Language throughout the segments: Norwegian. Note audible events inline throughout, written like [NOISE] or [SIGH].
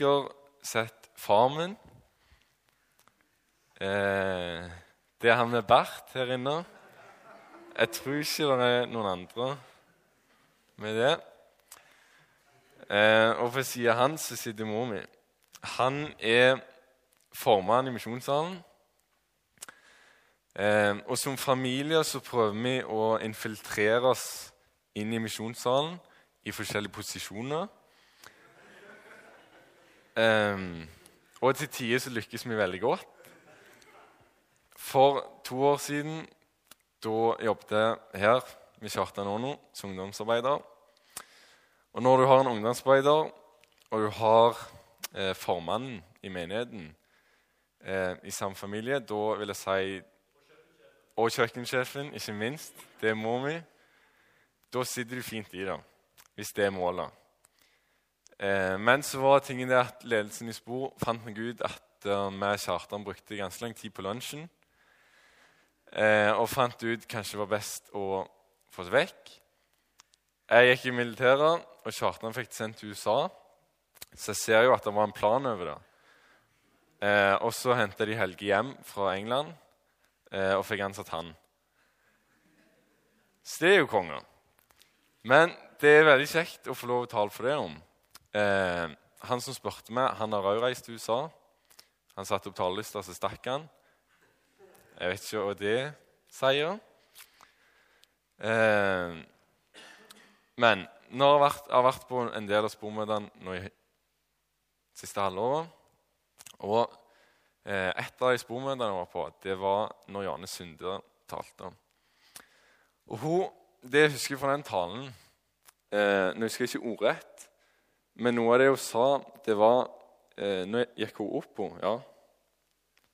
dere sett Farmen? Eh, det er han med bart her inne. Jeg tror ikke det er noen andre med det. Eh, og for sida hans han så sitter mor mi. Han er formann i Misjonssalen. Eh, og som familie så prøver vi å infiltrere oss inn i misjonssalen i forskjellige posisjoner. Eh, og til tider så lykkes vi veldig godt. For to år siden da jobbet jeg her med Kjartan Ono som ungdomsarbeider. Og når du har en ungdomsarbeider, og du har eh, formannen i menigheten eh, i samme familie, da vil jeg si og kjøkkensjefen, ikke minst. Det må vi. Da sitter du fint i det, hvis det er målet. Eh, men så var tingen det at ledelsen i Spor fant meg ut at uh, vi uh, Kjartan brukte ganske lang tid på lunsjen. Eh, og fant ut kanskje det var best å få oss vekk. Jeg gikk i militæret, og Kjartan fikk sendt til USA. Så jeg ser jo at det var en plan over det. Eh, og så henta de Helge hjem fra England eh, og fikk ansatt han. Så det er jo konge. Men det er veldig kjekt å få lov å tale for det om. Eh, han som spurte meg, han har òg reist til USA. Han satte opp talerlista, så stakk han. Jeg vet ikke hva det sier. Eh, men jeg har jeg har vært på en del av spormøtene nå siste halvåret. Og eh, et av de spormøtene jeg var på, det var når Jane Sunde talte. Og hun, Det jeg husker fra den talen eh, Nå husker jeg ikke ordrett, men noe av det hun sa, det var eh, Nå gikk hun opp på Ja,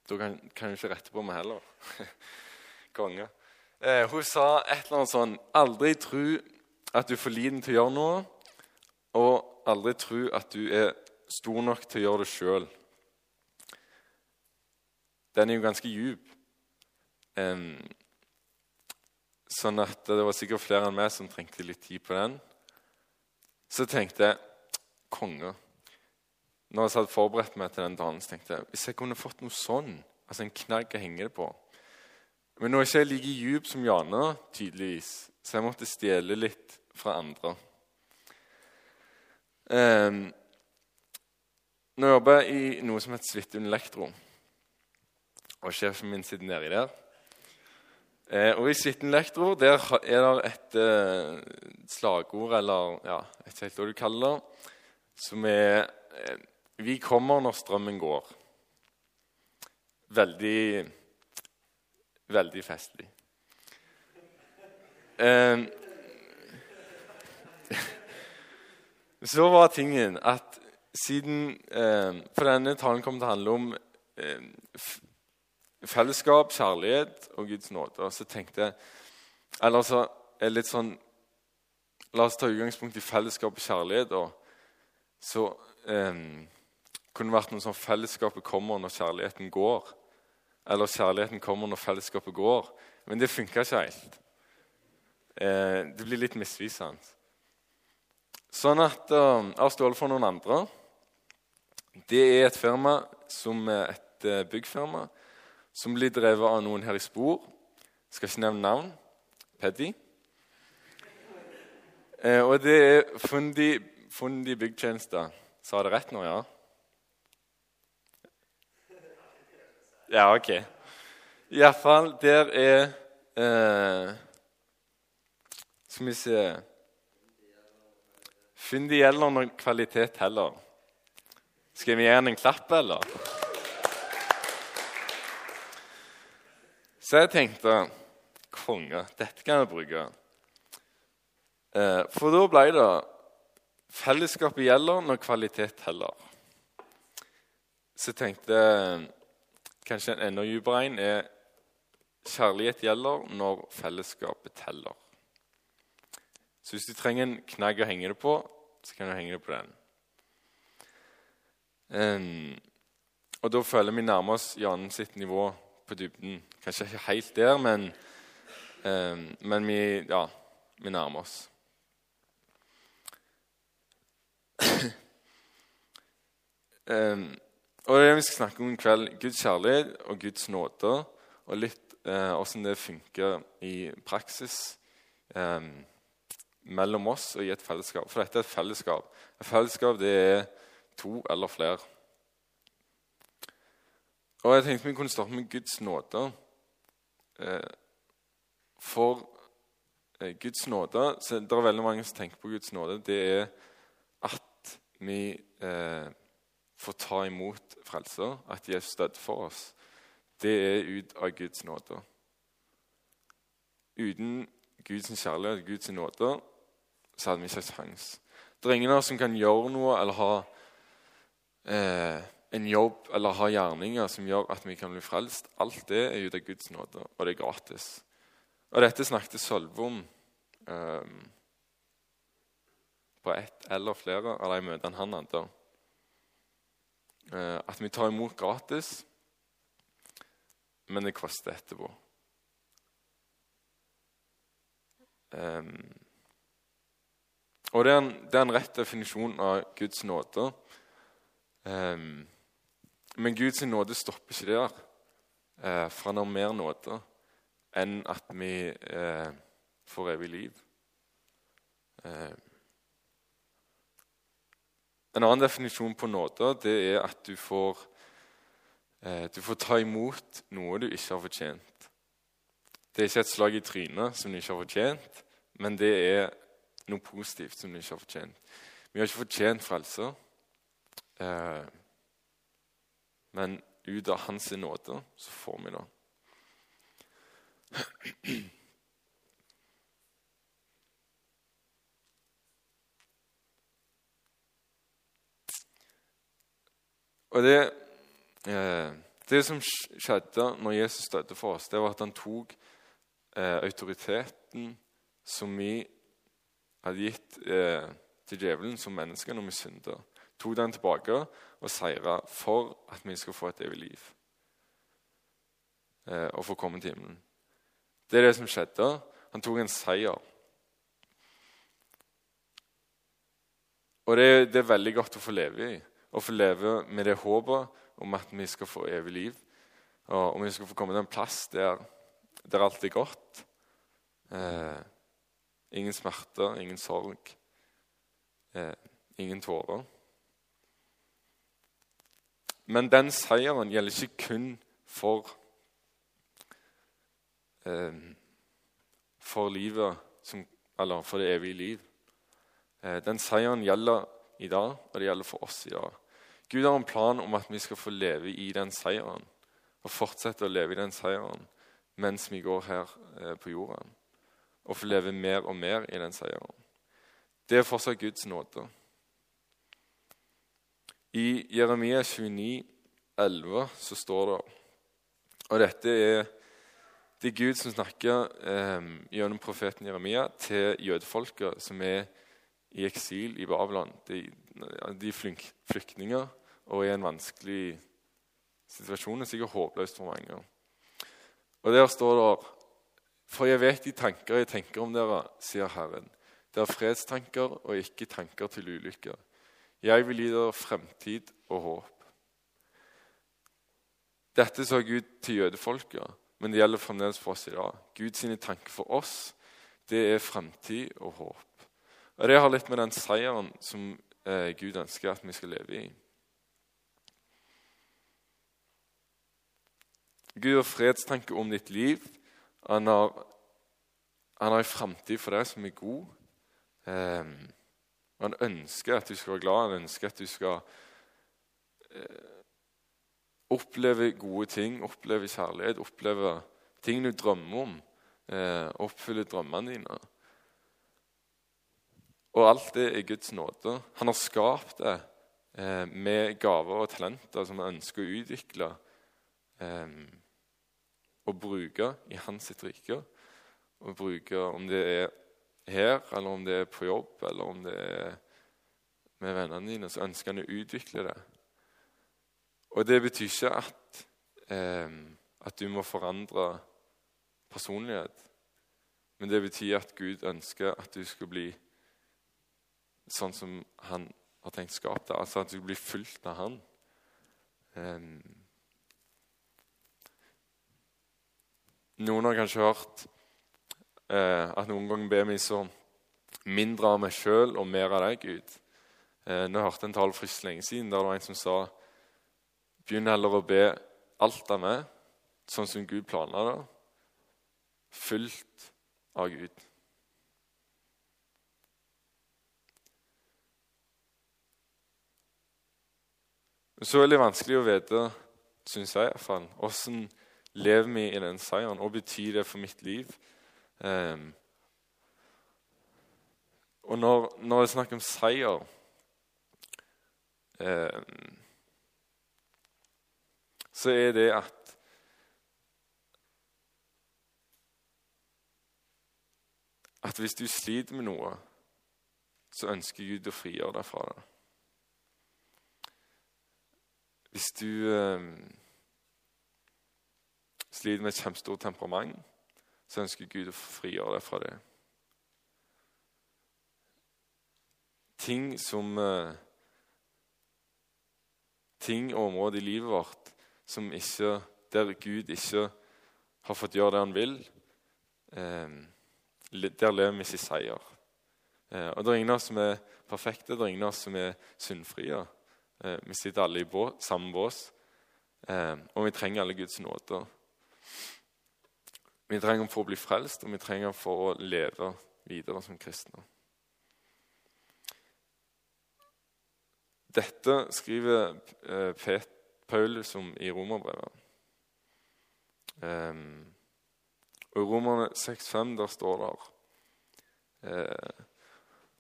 da kan, kan hun ikke rette på meg heller. [LAUGHS] Konge. Eh, hun sa et eller annet sånn Aldri tro at du er for liten til å gjøre noe, og aldri tro at du er stor nok til å gjøre det sjøl. Den er jo ganske djup. Um, sånn at det var sikkert flere enn meg som trengte litt tid på den. Så tenkte jeg konge. Når jeg hadde forberedt meg til den talen, så tenkte jeg hvis jeg kunne fått noe sånn, altså en knagg å henge det på Men nå er ikke jeg like djup som Jane, tydeligvis, så jeg måtte stjele litt fra andre. Um, nå jobber jeg i noe som heter Svithun Elektro. Og sjefen min sitter nedi der. Eh, og i Svithun Elektro der er det et eh, slagord, eller ja, jeg vet ikke hva du kaller det, som er eh, Vi kommer når strømmen går. Veldig Veldig festlig. Eh, [LAUGHS] så var tingen at siden eh, For denne talen kommer til å handle om eh, fellesskap, kjærlighet og Guds nåde. Og så tenkte jeg Eller så er det litt sånn La oss ta utgangspunkt i fellesskap og kjærlighet. Og så eh, kunne det vært noe sånn fellesskapet kommer når kjærligheten går. Eller kjærligheten kommer når fellesskapet går. Men det funka ikke helt. Eh, det blir litt misvisende. Sånn at uh, Jeg har stjålet for noen andre. Det er et firma som er et uh, byggfirma som blir drevet av noen her i Spor. Skal ikke nevne navn. Peddy. Eh, og det er Fundi, Fundi byggtjenester. Sa jeg det rett nå, ja? Ja, ok. Iallfall, der er eh, Skal vi se Fyndig gjelder når kvalitet heller. Skal vi gi han en klapp, eller? Så jeg tenkte konge, dette kan jeg bruke. Eh, for da ble det fellesskapet gjelder når kvalitet teller. Så jeg tenkte kanskje en enda dypere en er kjærlighet gjelder når fellesskapet teller. Så hvis du trenger en knagg å henge det på, så kan du henge det på den. Um, og da føler vi nærmer oss Jan sitt nivå på dybden. Kanskje ikke helt der, men, um, men vi, ja, vi nærmer oss. Eh, og det vi skal snakke om i kveld, Guds kjærlighet og Guds nåde, og litt eh, hvordan det funker i praksis eh, mellom oss og i et fellesskap. For dette er et fellesskap. Et fellesskap det er to eller flere. Og jeg tenkte vi kunne starte med Guds nåde. Eh, for eh, Guds nåde så Det er veldig mange som tenker på Guds nåde. Det er vi eh, får ta imot frelser, at Jesus døde for oss. Det er ut av Guds nåde. Uten Guds kjærlighet Guds nåde så hadde vi ikke sjans. Det er ingen av oss som kan gjøre noe eller ha eh, en jobb eller ha gjerninger som gjør at vi kan bli frelst. Alt det er ut av Guds nåde, og det er gratis. Og dette snakket Sølve om eh, på ett eller flere av de møtene han hadde. Eh, at vi tar imot gratis, men det koster etterpå. Um, og det er, en, det er, en, rett definisjon av Guds nåde. Um, men Guds nåde stopper ikke der. Uh, for han har mer nåde enn at vi uh, får evig liv. Uh, en annen definisjon på nåde det er at du får, du får ta imot noe du ikke har fortjent. Det er ikke et slag i trynet som du ikke har fortjent, men det er noe positivt som du ikke har fortjent. Vi har ikke fortjent frelse, eh, men ut av Hans nåde så får vi det. [CLEARS THROAT] Og det, eh, det som skjedde når Jesus døde for oss, det var at han tok eh, autoriteten som vi hadde gitt eh, til djevelen som mennesker når vi synder. Tok den tilbake og seira for at vi skal få et evig liv eh, og få komme til himmelen. Det er det som skjedde. Han tok en seier. Og det, det er veldig godt å få leve i. Å få leve med det håpet om at vi skal få evig liv. Og om vi skal få komme til en plass der, der alt er godt. Eh, Ingen smerter, ingen sorg, eh, ingen tårer. Men den seieren gjelder ikke kun for eh, for livet som, Eller for det evige liv. Eh, den seieren gjelder i dag, og det gjelder for oss i dag. Gud har en plan om at vi skal få leve i den seieren og fortsette å leve i den seieren mens vi går her eh, på jorden og få leve mer og mer i den seieren. Det er fortsatt Guds nåde. I Jeremia 29, 11, så står det Og dette er, det er Gud som snakker eh, gjennom profeten Jeremia til jødefolket som er i eksil i Babylon. De, de er flyktninger og i en vanskelig situasjon. Det er sikkert håpløst for mange. Og Der står det for jeg vet de tanker jeg tenker om dere, sier Herren. Det er fredstanker og ikke tanker til ulykke. Jeg vil gi dere fremtid og håp. Dette sa Gud til jødefolket, men det gjelder fremdeles for oss i dag. Guds tanker for oss, det er fremtid og håp. Og Det har litt med den seieren som eh, Gud ønsker at vi skal leve i. Gud har fredstanke om ditt liv han har, han har en framtid for deg som er god. Eh, han ønsker at du skal være glad, han ønsker at du skal eh, oppleve gode ting, oppleve kjærlighet, oppleve ting du drømmer om. Eh, oppfylle drømmene dine. Og alt det er Guds nåde. Han har skapt det eh, med gaver og talenter som han ønsker å utvikle. Eh, og bruke i hans sitt rike. Og bruke om det er her, eller om det er på jobb, eller om det er med vennene dine, så ønsker han å utvikle det. Og det betyr ikke at, eh, at du må forandre personlighet. Men det betyr at Gud ønsker at du skal bli sånn som han har tenkt skapt det. Altså at du blir fulgt av han. Um, noen har kanskje hørt uh, at noen ganger ber vi så mindre av meg sjøl og mer av deg, Gud. Uh, nå hørte jeg en tale for ikke lenge siden der det var en som sa Begynn heller å be alt av meg, sånn som Gud planla det, fullt av Gud. Så er det vanskelig å vite, syns jeg iallfall, åssen lever vi i den seieren? Hva betyr det for mitt liv? Um, og når, når jeg snakker om seier um, Så er det at At hvis du sliter med noe, så ønsker Gud å frigjøre deg fra det. Hvis du eh, sliter med et kjempestort temperament, så ønsker Gud å frigjøre deg fra det. Ting som eh, Ting og områder i livet vårt som ikke, der Gud ikke har fått gjøre det han vil, eh, der lever vi ikke i seier. Eh, og Det er ingen av oss som er perfekte, det er ingen av oss som er syndfrie. Eh, vi sitter alle i bås, samme bås, eh, og vi trenger alle Guds nåder. Vi trenger for å bli frelst, og vi trenger for å leve videre som kristne. Dette skriver eh, Paulus om i romerbrevet. Og I Romerne 6,5 der står det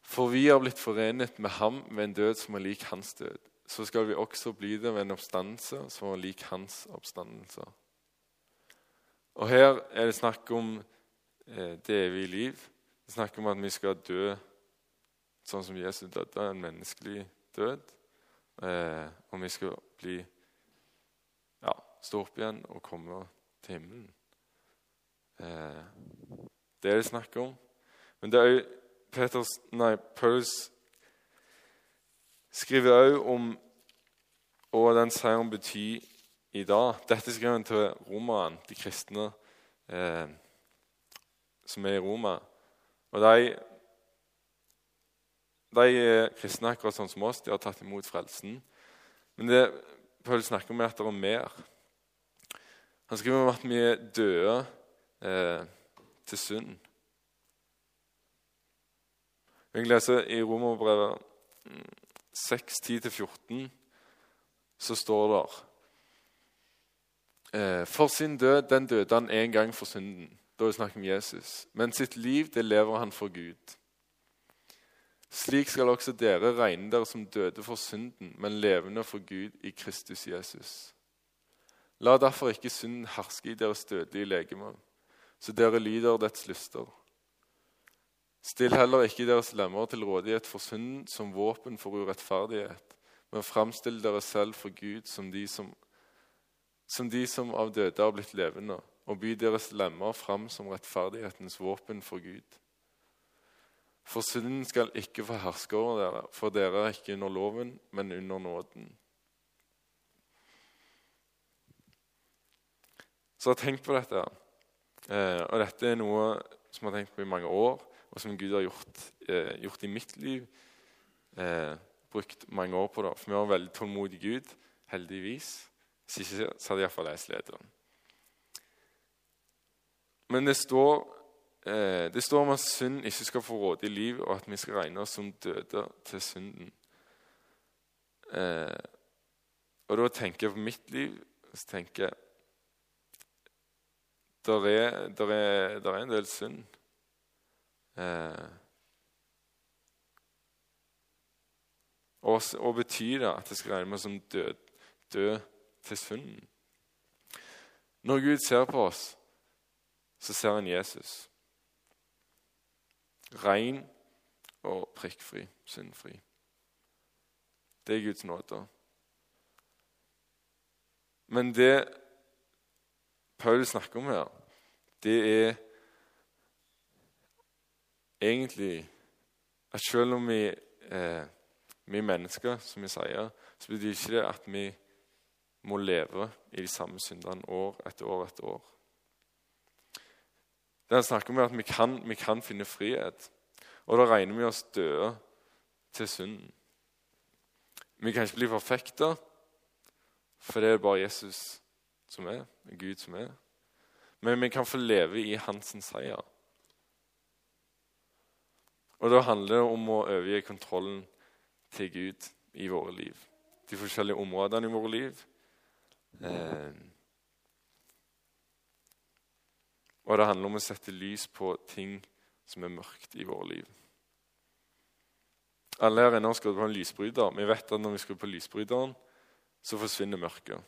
For vi har blitt forenet med ham ved en død som er lik hans død så skal vi også bli det ved en oppstandelse som var lik hans oppstandelse. Og Her er det snakk om eh, det evige liv. Det er snakk om at vi skal dø sånn som Jesus døde, en menneskelig død. Eh, og vi skal bli ja, stå opp igjen og komme til himmelen. Eh, det er det snakk om. Men det er jo Peters, nei, Paulus skriver òg om hva den seieren betyr i dag. Dette skriver han til romerne, de kristne eh, som er i Roma. Og de, de kristne akkurat sånn som oss. De har tatt imot frelsen. Men det Paul snakker om, er at det er mer. Han skriver om at vi er døde eh, til synd. Jeg leser i Romerbrevet mm, 6, 10-14, så står det eh, For sin død, den døde han en gang for synden. Da er det snakk om Jesus. Men sitt liv, det lever han for Gud. Slik skal også dere regne dere som døde for synden, men levende for Gud i Kristus Jesus. La derfor ikke synden herske i deres dødelige legeme, så dere lyder dets lyster. Still heller ikke deres lemmer til rådighet for synden som våpen for urettferdighet, men framstill dere selv for Gud som de som, som de som av døde har blitt levende, og by deres lemmer fram som rettferdighetens våpen for Gud. For synden skal ikke få herske over dere, for dere er ikke under loven, men under nåden. Så tenkt på dette, eh, og dette er noe som jeg har tenkt på i mange år og som Gud har gjort, eh, gjort i mitt liv. Eh, brukt mange år på det. For vi har en veldig tålmodig Gud, heldigvis. Hvis ikke så hadde iallfall jeg slitt. Men det står, eh, det står om at synd ikke skal få råde i liv, og at vi skal regne oss som døde til synden. Eh, og da tenker jeg på mitt liv så tenker jeg der er, der er, der er en del synd. Eh, og og betyr det at det skal regne med som død, død til synden? Når Gud ser på oss, så ser han Jesus. Ren og prikkfri, syndfri. Det er Guds nåde. Men det Paul snakker om her, det er egentlig at selv om vi, eh, er mennesker, som vi sier, så betyr ikke det at vi må leve i de samme syndene år etter år etter år. Det han snakker om, er at vi kan, vi kan finne frihet. Og da regner vi oss døde til synden. Vi kan ikke bli perfekte, for det er bare Jesus som er, Gud som er. Men vi kan få leve i hans seier. Og da handler det om å overgi kontrollen til Gud i våre liv. De forskjellige områdene i våre liv. Eh, og det handler om å sette lys på ting som er mørkt i våre liv. Alle her inne har skrudd på en lysbryter. Vi vet at når vi skrur på lysbryteren, så forsvinner mørket.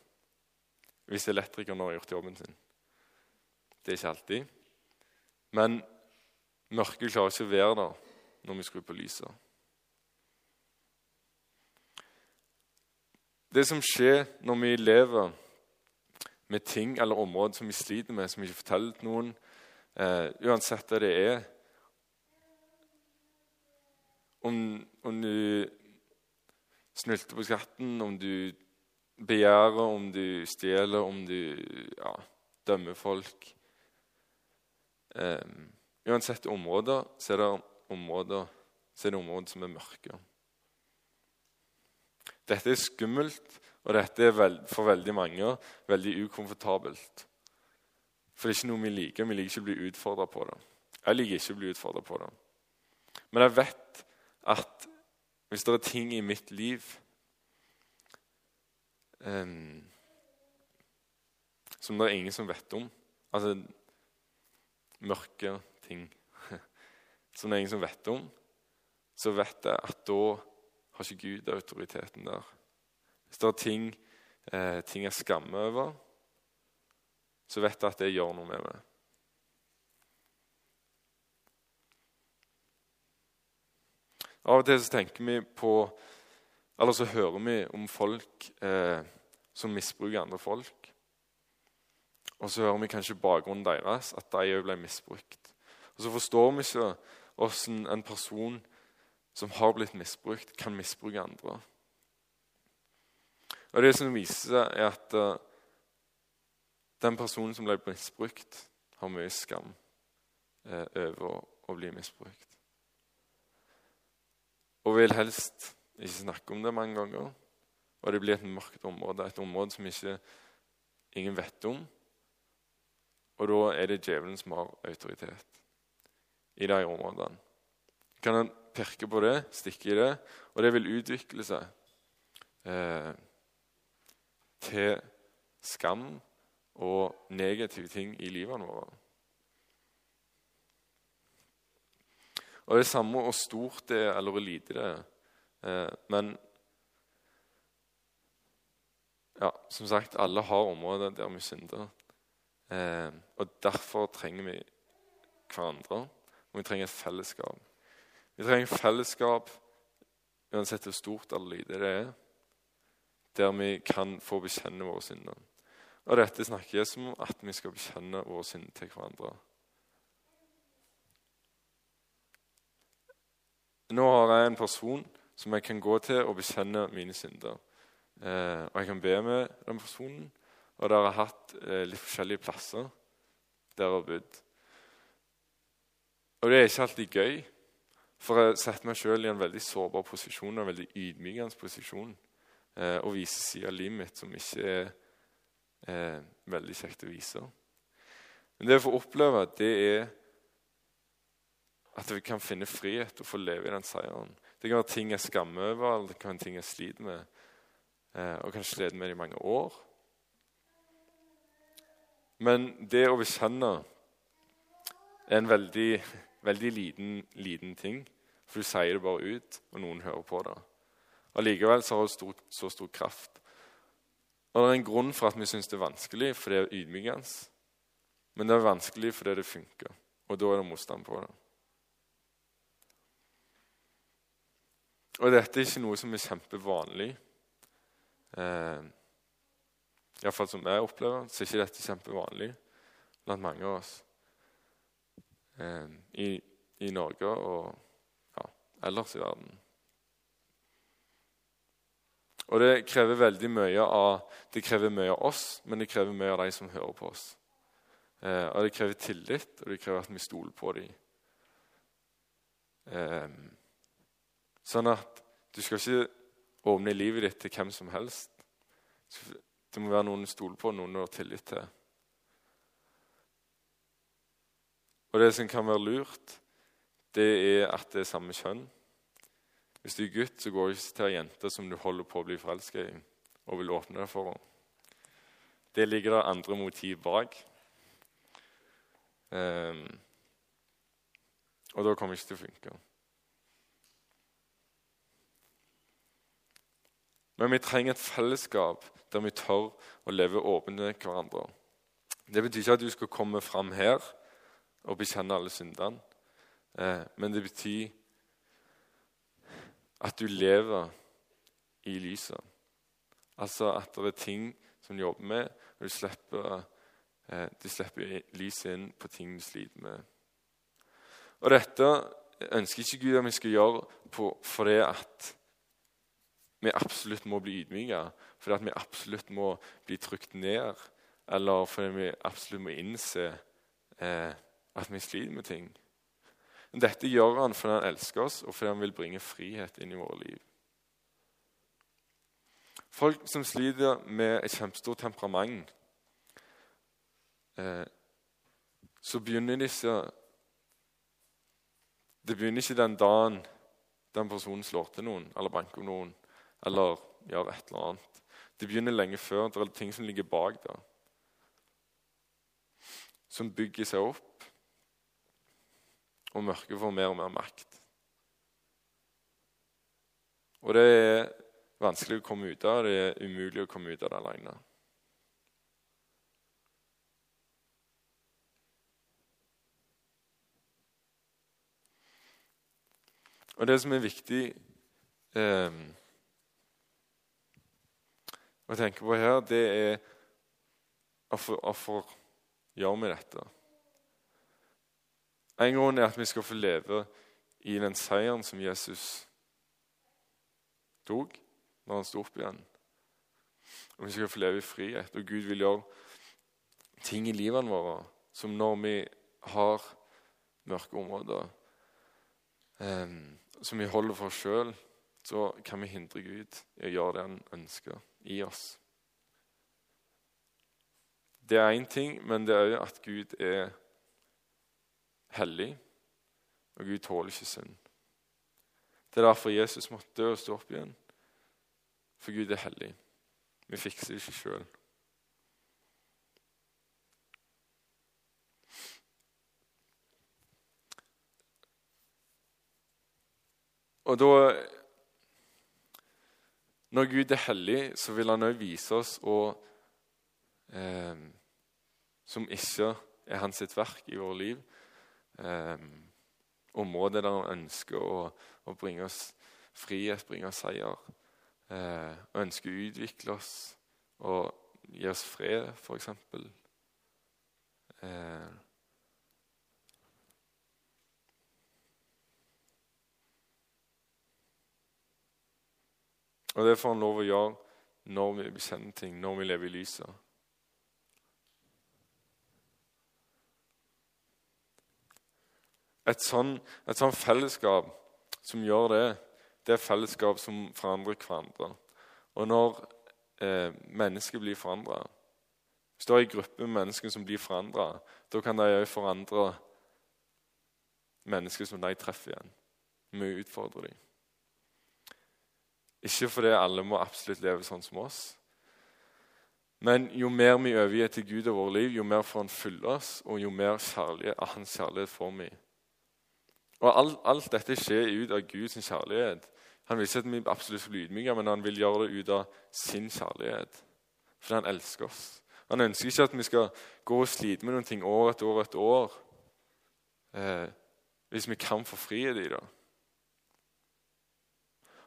Hvis elektrikeren har gjort jobben sin. Det er ikke alltid. Men mørket klarer ikke å være der når vi skrur på lyset. Det som skjer når vi lever med ting eller områder som vi sliter med, som vi ikke forteller til noen, eh, uansett hva det er om, om, du snylter på skatten, om du begjærer, om du stjeler, om du ja, dømmer folk eh, Uansett områder så er det områder, så er det områder som er mørke. Dette er skummelt, og dette er for veldig mange veldig ukomfortabelt. For det er ikke noe vi liker. Vi liker ikke å bli utfordra på det. Jeg liker ikke å bli utfordra på det. Men jeg vet at hvis det er ting i mitt liv um, som det er ingen som vet om Altså mørke ting som det er ingen som vet om, så vet jeg at da har ikke Gud autoriteten der. Hvis det er ting, eh, ting jeg skammer over, så vet jeg at det gjør noe med meg. Av og til så tenker vi på Eller så hører vi om folk eh, som misbruker andre folk. Og så hører vi kanskje bakgrunnen deres, at de òg ble misbrukt. Og så forstår vi ikke hvordan en person som har blitt misbrukt, kan misbruke andre. Og Det som viser seg, er at uh, den personen som ble misbrukt, har mye skam uh, over å, å, bli misbrukt. Og vil helst ikke snakke om det mange ganger. Og det blir et mørkt område, et område som ikke ingen vet om. Og da er det djevelen som har autoritet i de områdene. Kan en pirke på det, stikke i det, og det vil utvikle seg eh, til skam og negative ting i livene våre. Og Det er samme hvor stort det er, eller hvor lite det er. Eh, men ja, som sagt, alle har områder der vi synder. Eh, og derfor trenger vi hverandre. Og vi trenger fellesskap. Vi trenger fellesskap uansett hvor stort eller lite det er, der vi kan få bekjenne våre synder. Og dette snakker Jesus om at vi skal bekjenne våre synder til hverandre. Nå har jeg en person som jeg kan gå til og bekjenne mine synder. Eh, og jeg kan be med den personen. Og dere har hatt eh, litt forskjellige plasser der jeg har bodd. Og det er ikke alltid gøy, for jeg setter meg sjøl i en veldig sårbar posisjon, en veldig ydmykende posisjon, eh, og viser sider av livet mitt som ikke er eh, veldig kjekt å vise. Men det å få oppleve, det er at vi kan finne frihet og få leve i den seieren. Det kan være ting jeg skammer over, det kan være ting jeg sliter med, eh, og kanskje sliter med i mange år. Men det å bekjenne er en veldig veldig liten, liten ting. For du sier det bare ut, og noen hører på det. Allikevel har det stor, så stor kraft. Og det er en grunn for at vi syns det er vanskelig, for det er ydmykende. Men det er vanskelig fordi det funker, og da er det motstand på det. Og dette er ikke noe som er kjempevanlig. Eh, Iallfall som jeg opplever, så er ikke dette kjempevanlig blant mange av oss eh, i, i, Norge og ja, ellers i verden. Og det krever veldig mye av, det krever mye av oss, men det krever mye av de som hører på oss. Eh, og det krever tillit, og det krever at vi stoler på dem. Eh, sånn at du skal ikke åpne livet ditt til hvem som helst. Det må være noen du stoler på, noen du har tillit til. Og det som kan være lurt, det er at det er samme kjønn. Hvis du er gutt, så går du ikke til ei jente som du holder på å bli forelska i, og vil åpne deg for henne. Det ligger det andre motiv bak. Um, og da kommer det ikke til å funke. Men vi trenger et fellesskap der vi tør å leve åpent med hverandre. Det betyr ikke at du skal komme fram her og bekjenne alle syndene. Eh, men det betyr at du lever i lyset. Altså at det er ting som du jobber med, og du slipper, eh, du slipper lyset inn på ting du sliter med. Og dette ønsker ikke Gud at vi skal gjøre på, fordi at vi absolutt må bli ydmyke, fordi at vi absolutt må bli trykt ned, eller fordi vi absolutt må innse eh, at vi sliter med ting. Dette gjør han fordi han elsker oss, og fordi han vil bringe frihet inn i våre liv. Folk som sliter med et kjempestort temperament, eh, så begynner disse Det begynner ikke den dagen den personen slår til noen eller banker noen eller gjør et eller annet. Det begynner lenge før. Det er ting som ligger bak der, som bygger seg opp og mørket får mer og mer makt. Og det er vanskelig å komme ut av, det er umulig å komme ut av det alene. Og det som er viktig eh, å tenke på her, det er hvorfor gjør vi dette? En grunn er at vi skal få leve i den seieren som Jesus tok når han sto opp igjen. Og vi skal få leve i frihet. Og Gud vil gjøre ting i livene våre som når vi har mørke områder eh, som vi holder for oss sjøl, så kan vi hindre Gud i å gjøre det han ønsker i oss. Det er én ting, men det er òg at Gud er hellig, og Gud tåler ikke synd. Det er derfor Jesus måtte dø og stå opp igjen. For Gud er hellig. Vi fikser det ikke sjøl. Og da Når Gud er hellig, så vil han òg vise oss og, eh, som ikke er hans sitt verk i våre liv, eh, området der han ønsker å, å, bringe oss frihet, bringe oss seier. Eh, ønsker å utvikle oss og gi oss fred, f.eks. Eh, og det får han lov å gjøre når vi bekjenner ting, når vi lever i lyset. Et sånn, et sånn fellesskap som gjør det, det er fellesskap som forandrer hverandre. Og når eh, mennesker blir forandra Hvis det er en gruppe med mennesker som blir forandra, da kan de òg forandre mennesker som de treffer igjen. Vi utfordrer dem. Ikke fordi alle må absolutt leve sånn som oss. Men jo mer vi overgir til Gud og vårt liv, jo mer får Han fylle oss, og jo mer kjærlighet, Hans kjærlighet får vi. Og alt, alt, dette skjer ut av Guds kjærlighet. Han vil ikke at vi absolutt skal bli ydmyke, men han vil gjøre det ut av sin kjærlighet. Fordi han elsker oss. Han ønsker ikke at vi skal gå og slite med noen ting år etter år etter år. Eh, hvis vi kan få frihet i det.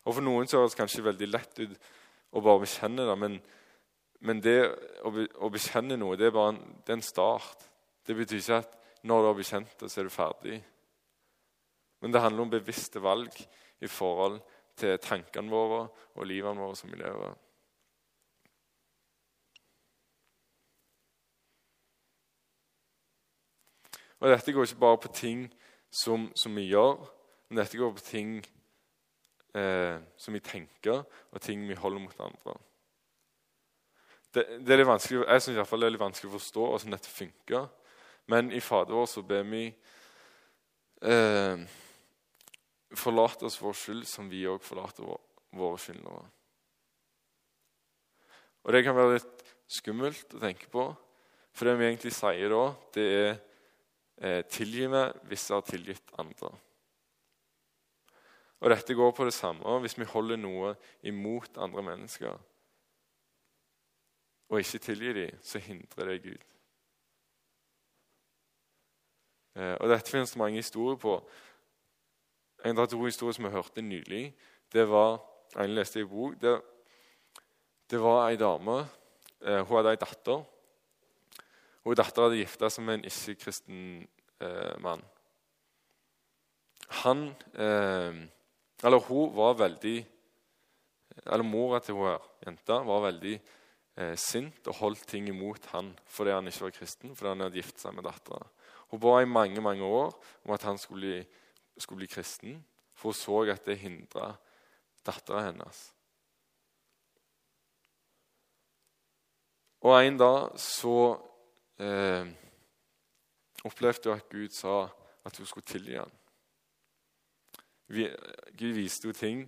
Og For noen så høres det kanskje veldig lett ut å bare bekjenne det, men, men det å, å, bekjenne noe det er bare en, det er en start. Det betyr ikke at når du har bekjent det, så er du ferdig. Men det handler om bevisste valg i forhold til tankene våre og livene våre som vi lever. Og Dette går ikke bare på ting som, som vi gjør, men dette går på ting eh, som vi tenker, og ting vi holder mot andre. Det, det er litt vanskelig, jeg fall det er litt vanskelig å forstå hvordan dette funker. Men i Fader vår så ber vi eh, Forlat oss vår skyld som vi òg forlater våre skyldnere. Og Det kan være litt skummelt å tenke på, for det vi egentlig sier da, det er eh, tilgi meg hvis jeg har tilgitt andre. Og Dette går på det samme hvis vi holder noe imot andre mennesker og ikke tilgir dem, så hindrer det Gud. Eh, og Dette finnes det mange historier på. En av to historier som jeg hørte nylig, det var en leste i bok. Det, det var ei dame. Eh, hun hadde ei datter. Hun Dattera hadde gifta seg med en ikke-kristen eh, mann. Han eh, Eller hun var veldig Eller mora til hun her, jenta var veldig eh, sint og holdt ting imot han fordi han ikke var kristen, fordi han hadde gifta seg med dattera. Hun ba i mange mange år om at han skulle, skulle bli kristen, for hun så at det hindra dattera hennes. Og en dag så eh, opplevde hun at Gud sa at hun skulle tilgi ham. Gud viste henne ting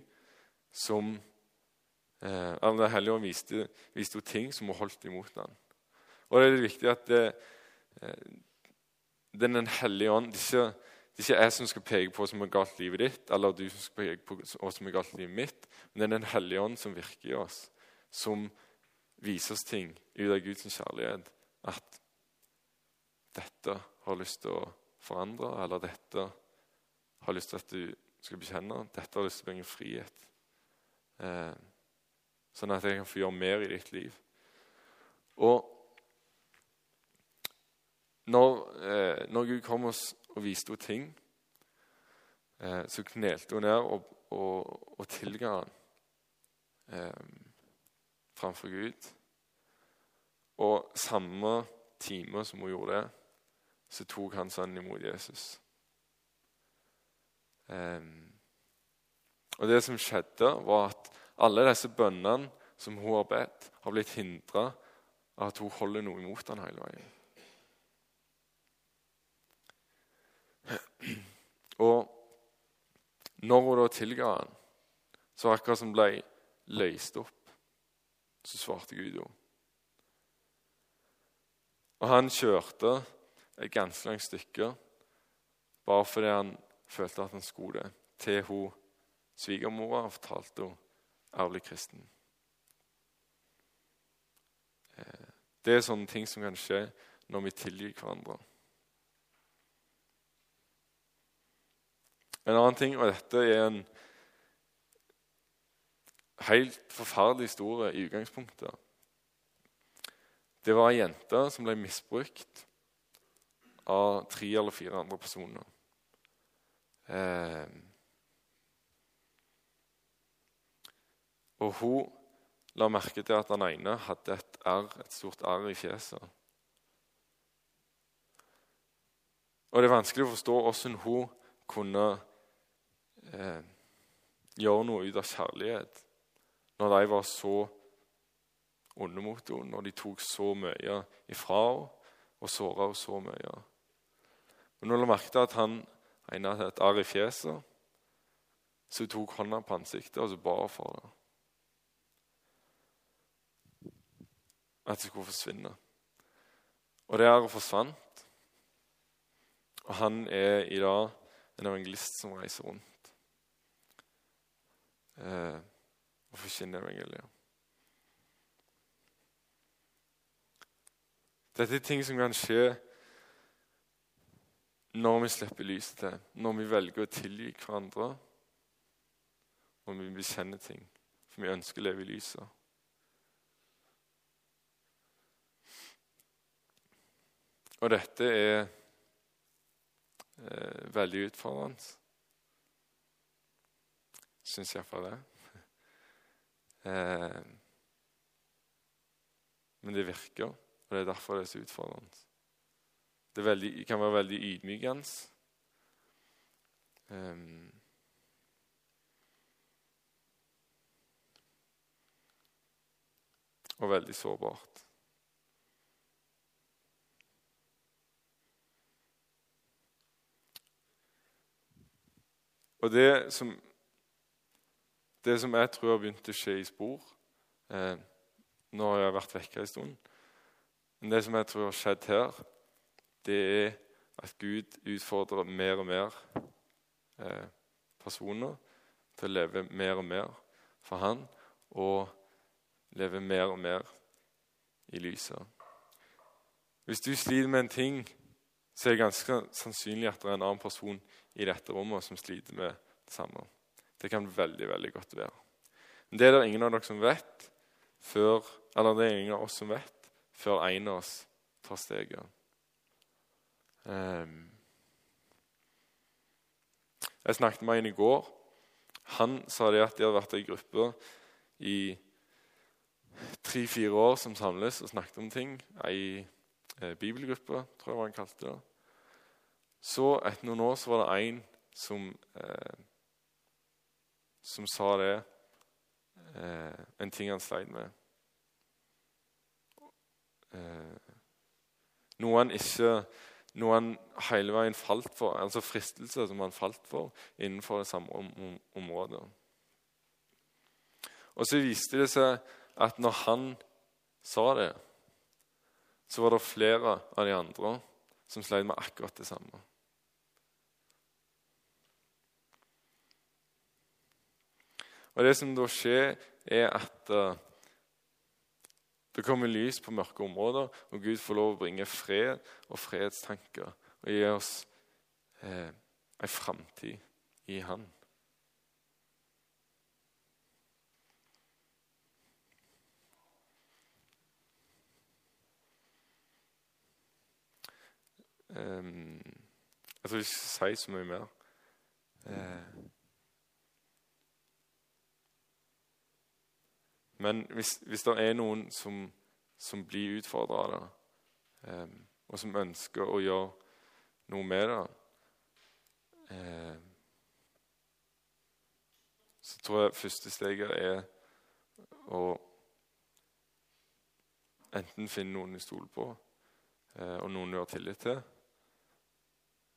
som Eh, Den hellige ånd viste, viste jo ting som hun holdt imot ham. Og det er viktig at det, eh, er Den hellige ånd ikke, det er ikke jeg som skal peke på hva som er galt livet ditt, eller du som skal peke på hva som er galt livet mitt, men det er Den hellige ånd som virker i oss, som viser oss ting ut av Guds kjærlighet. At dette har lyst til å forandre, eller dette har lyst til at du skal bekjenne. Dette har lyst til å bringe frihet. Eh, sånn at jeg kan få gjøre mer i ditt liv. Og når, eh, når Gud kom oss og viste henne ting, eh, så knelte hun ned og, og, og tilga han eh, framfor Gud. Og samme time som hun gjorde det, så tok han sønnen imot Jesus. Eh, og det som skjedde, var at alle disse bønnene som hun har bedt, har blitt hindra av at hun holder noe imot han hele veien. Og når hun da tilga han, så akkurat som ble løst opp, så svarte Gud henne. Og han kjørte et ganske langt stykke bare fordi han følte at han skulle det, til hun svigermora fortalte hun ærlig kristen. Eh, det er sånne ting som kan skje når vi tilgir hverandre. En annen ting, og dette er en helt forferdelig historie i utgangspunktet Det var ei jente som ble misbrukt av tre eller fire andre personer. Eh, Og hun la merke til at den ene hadde et, R, et stort R i fjeset. Og det er vanskelig å forstå hvordan hun kunne eh, gjøre noe ut av kjærlighet når de var så onde mot henne, når de tok så mye ifra henne og såra henne så mye. Men når hun merket merke at han ene hadde et arr i fjeset, så tok hånda på ansiktet og så ba for det. at det skulle forsvinne. Og det arret forsvant. Og han er i dag en evangelist som reiser rundt eh, og forkynner evangeliet. Dette er ting som kan skje når vi slipper lyset til, når vi velger å tilgi hverandre, og vi bekjenner ting. For vi ønsker å leve i lyset. Og dette er eh, veldig utfordrende. Syns iallfall det. [LAUGHS] Eh, men det virker, og det er derfor det er så utfordrende. Det, veldig, kan være veldig ydmykende. Um, og veldig sårbart. Og det som, det som jeg tror har begynt å skje i spor eh, Nå har jeg vært vekke en stund. Men det som jeg tror har skjedd her, det er at Gud utfordrer mer og mer eh, personer til å leve mer og mer for Han og leve mer og mer i lyset. Hvis du sliter med en ting, så er det ganske sannsynlig at det er en annen person i dette rommet som sliter med det samme. Det kan veldig veldig godt være. Men det er det ingen av dere som vet før, eller det er ingen av oss som vet før en av oss tar steget. Um, jeg snakket med en i går. Han sa det at de hadde vært i gruppe i tre-fire år som samles og snakket om ting. Ei eh, bibelgruppe, tror jeg han kalte det. Så etter noen år så var det en som, eh, som sa det eh, En ting han sleit med. Eh, noe han ikke noe han hele veien falt for, altså fristelse som han falt for innenfor det samme om, om, området. Og så viste det seg at når han sa det, så var det flere av de andre som sleit med akkurat det samme. Og Det som da skjer, er at uh, det kommer lys på mørke områder, og Gud får lov å bringe fred og fredstanker og gi oss eh, en framtid i Han. Um, jeg tror ikke jeg skal si så mye mer. Uh, men hvis, hvis, det er noen som, som blir utfordra av det, eh, og som ønsker å gjøre noe med det eh, Så tror jeg første steget er å enten finne noen du stoler på, eh, og noen du har tillit til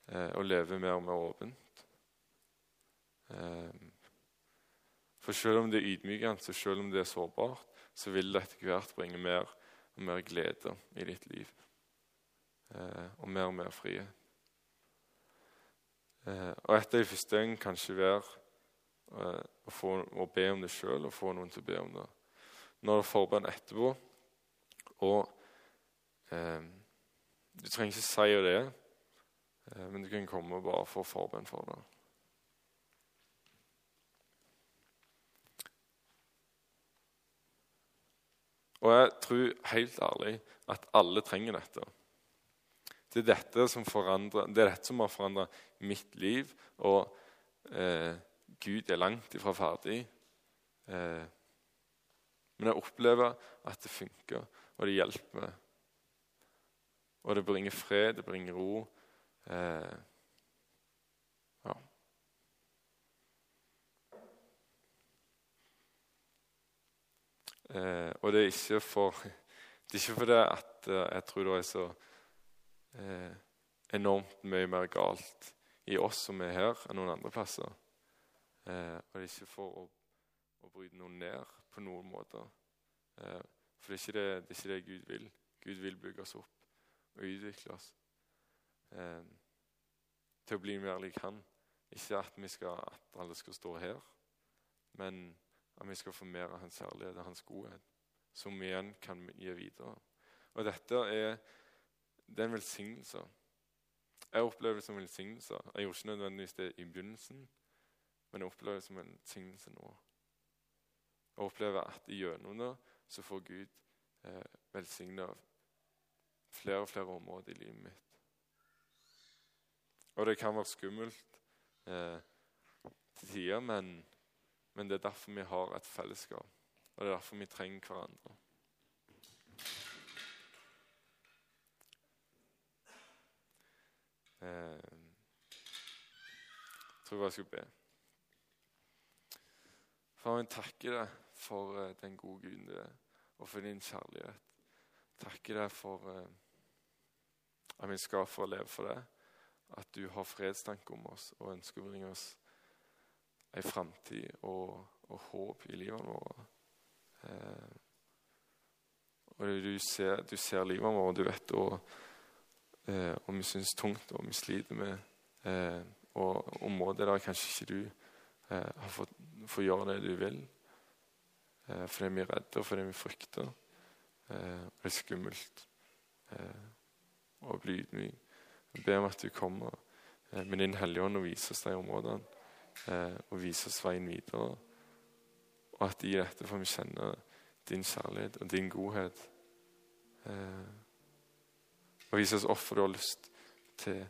eh, og leve mer og mer åpent. Eh, for selv om det er ydmykende, så selv om det er sårbart, så vil det etter hvert bringe mer og mer glede i ditt liv. Eh, og mer og mer frihet. Eh, og et av de første tingene kan ikke være eh, å, få, å, be om det sjøl og få noen til å be om det. Når det er forbønn etterpå, og eh, Du trenger ikke si det, Eh, men du kan komme bare få forbønn for det. Og jeg tror helt ærlig at alle trenger dette. Det er dette som, det er dette som har forandra mitt liv. Og eh, Gud er langt ifra ferdig. Eh, men jeg opplever at det funker, og det hjelper. Og det bringer fred, det bringer ro. Eh, ja. Eh, og det er ikke for Det er ikke fordi at eh, jeg tror det er så eh, enormt mye mer galt i oss som er her, enn noen andre plasser. Eh, og det er ikke for å, å, bryte noen ned på noen måte. Eh, for det er, det, det er, ikke det, Gud vil. Gud vil bygge oss opp og utvikle oss eh, til å bli mer lik han. Ikke at, skal, at alle skal stå her, men at vi skal få mer av hans herlighet og hans godhet, som vi igjen kan gi videre. Og dette er, det er en velsignelse. Jeg opplever det som en velsignelse. Jeg gjorde ikke nødvendigvis det i begynnelsen, men jeg opplever det som en velsignelse nå. Jeg opplever at gjennom det så får Gud eh, velsigne flere og flere områder i livet mitt. Og det kan være skummelt eh, til tider, men men det er derfor vi har et fellesskap. Og det er derfor vi trenger hverandre. Eh, jeg tror jeg skulle be. Far, jeg takker deg for eh, den gode Guden du er, og for din kjærlighet. Takker deg for eh, at vi skal få leve for deg, at du har fredstanke om oss og ønsker å bringe oss en framtid og, og, håp i livet vårt. Eh, og du ser, du ser livet vårt, og du vet og, eh, om vi syns tungt og vi sliter med eh, og områder der kanskje ikke du eh, fått, fått gjøre det du vil. Eh, fordi vi er redde, og fordi vi frykter. Eh, og det er skummelt eh, å bli ydmyk. Jeg ber om at du kommer eh, med Din Hellige Ånd og viser oss de områdene. Eh, og vise oss veien videre. Og at i dette får vi kjenne din kjærlighet og din godhet. Eh, og vise oss hvorfor du har lyst til,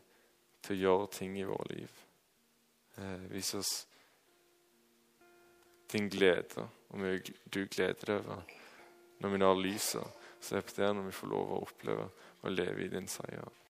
til, å gjøre ting i våre liv. Eh, vise oss din glede, og du gleder deg over når vi når lyset. Så er det der når vi får lov å oppleve å leve i din seier.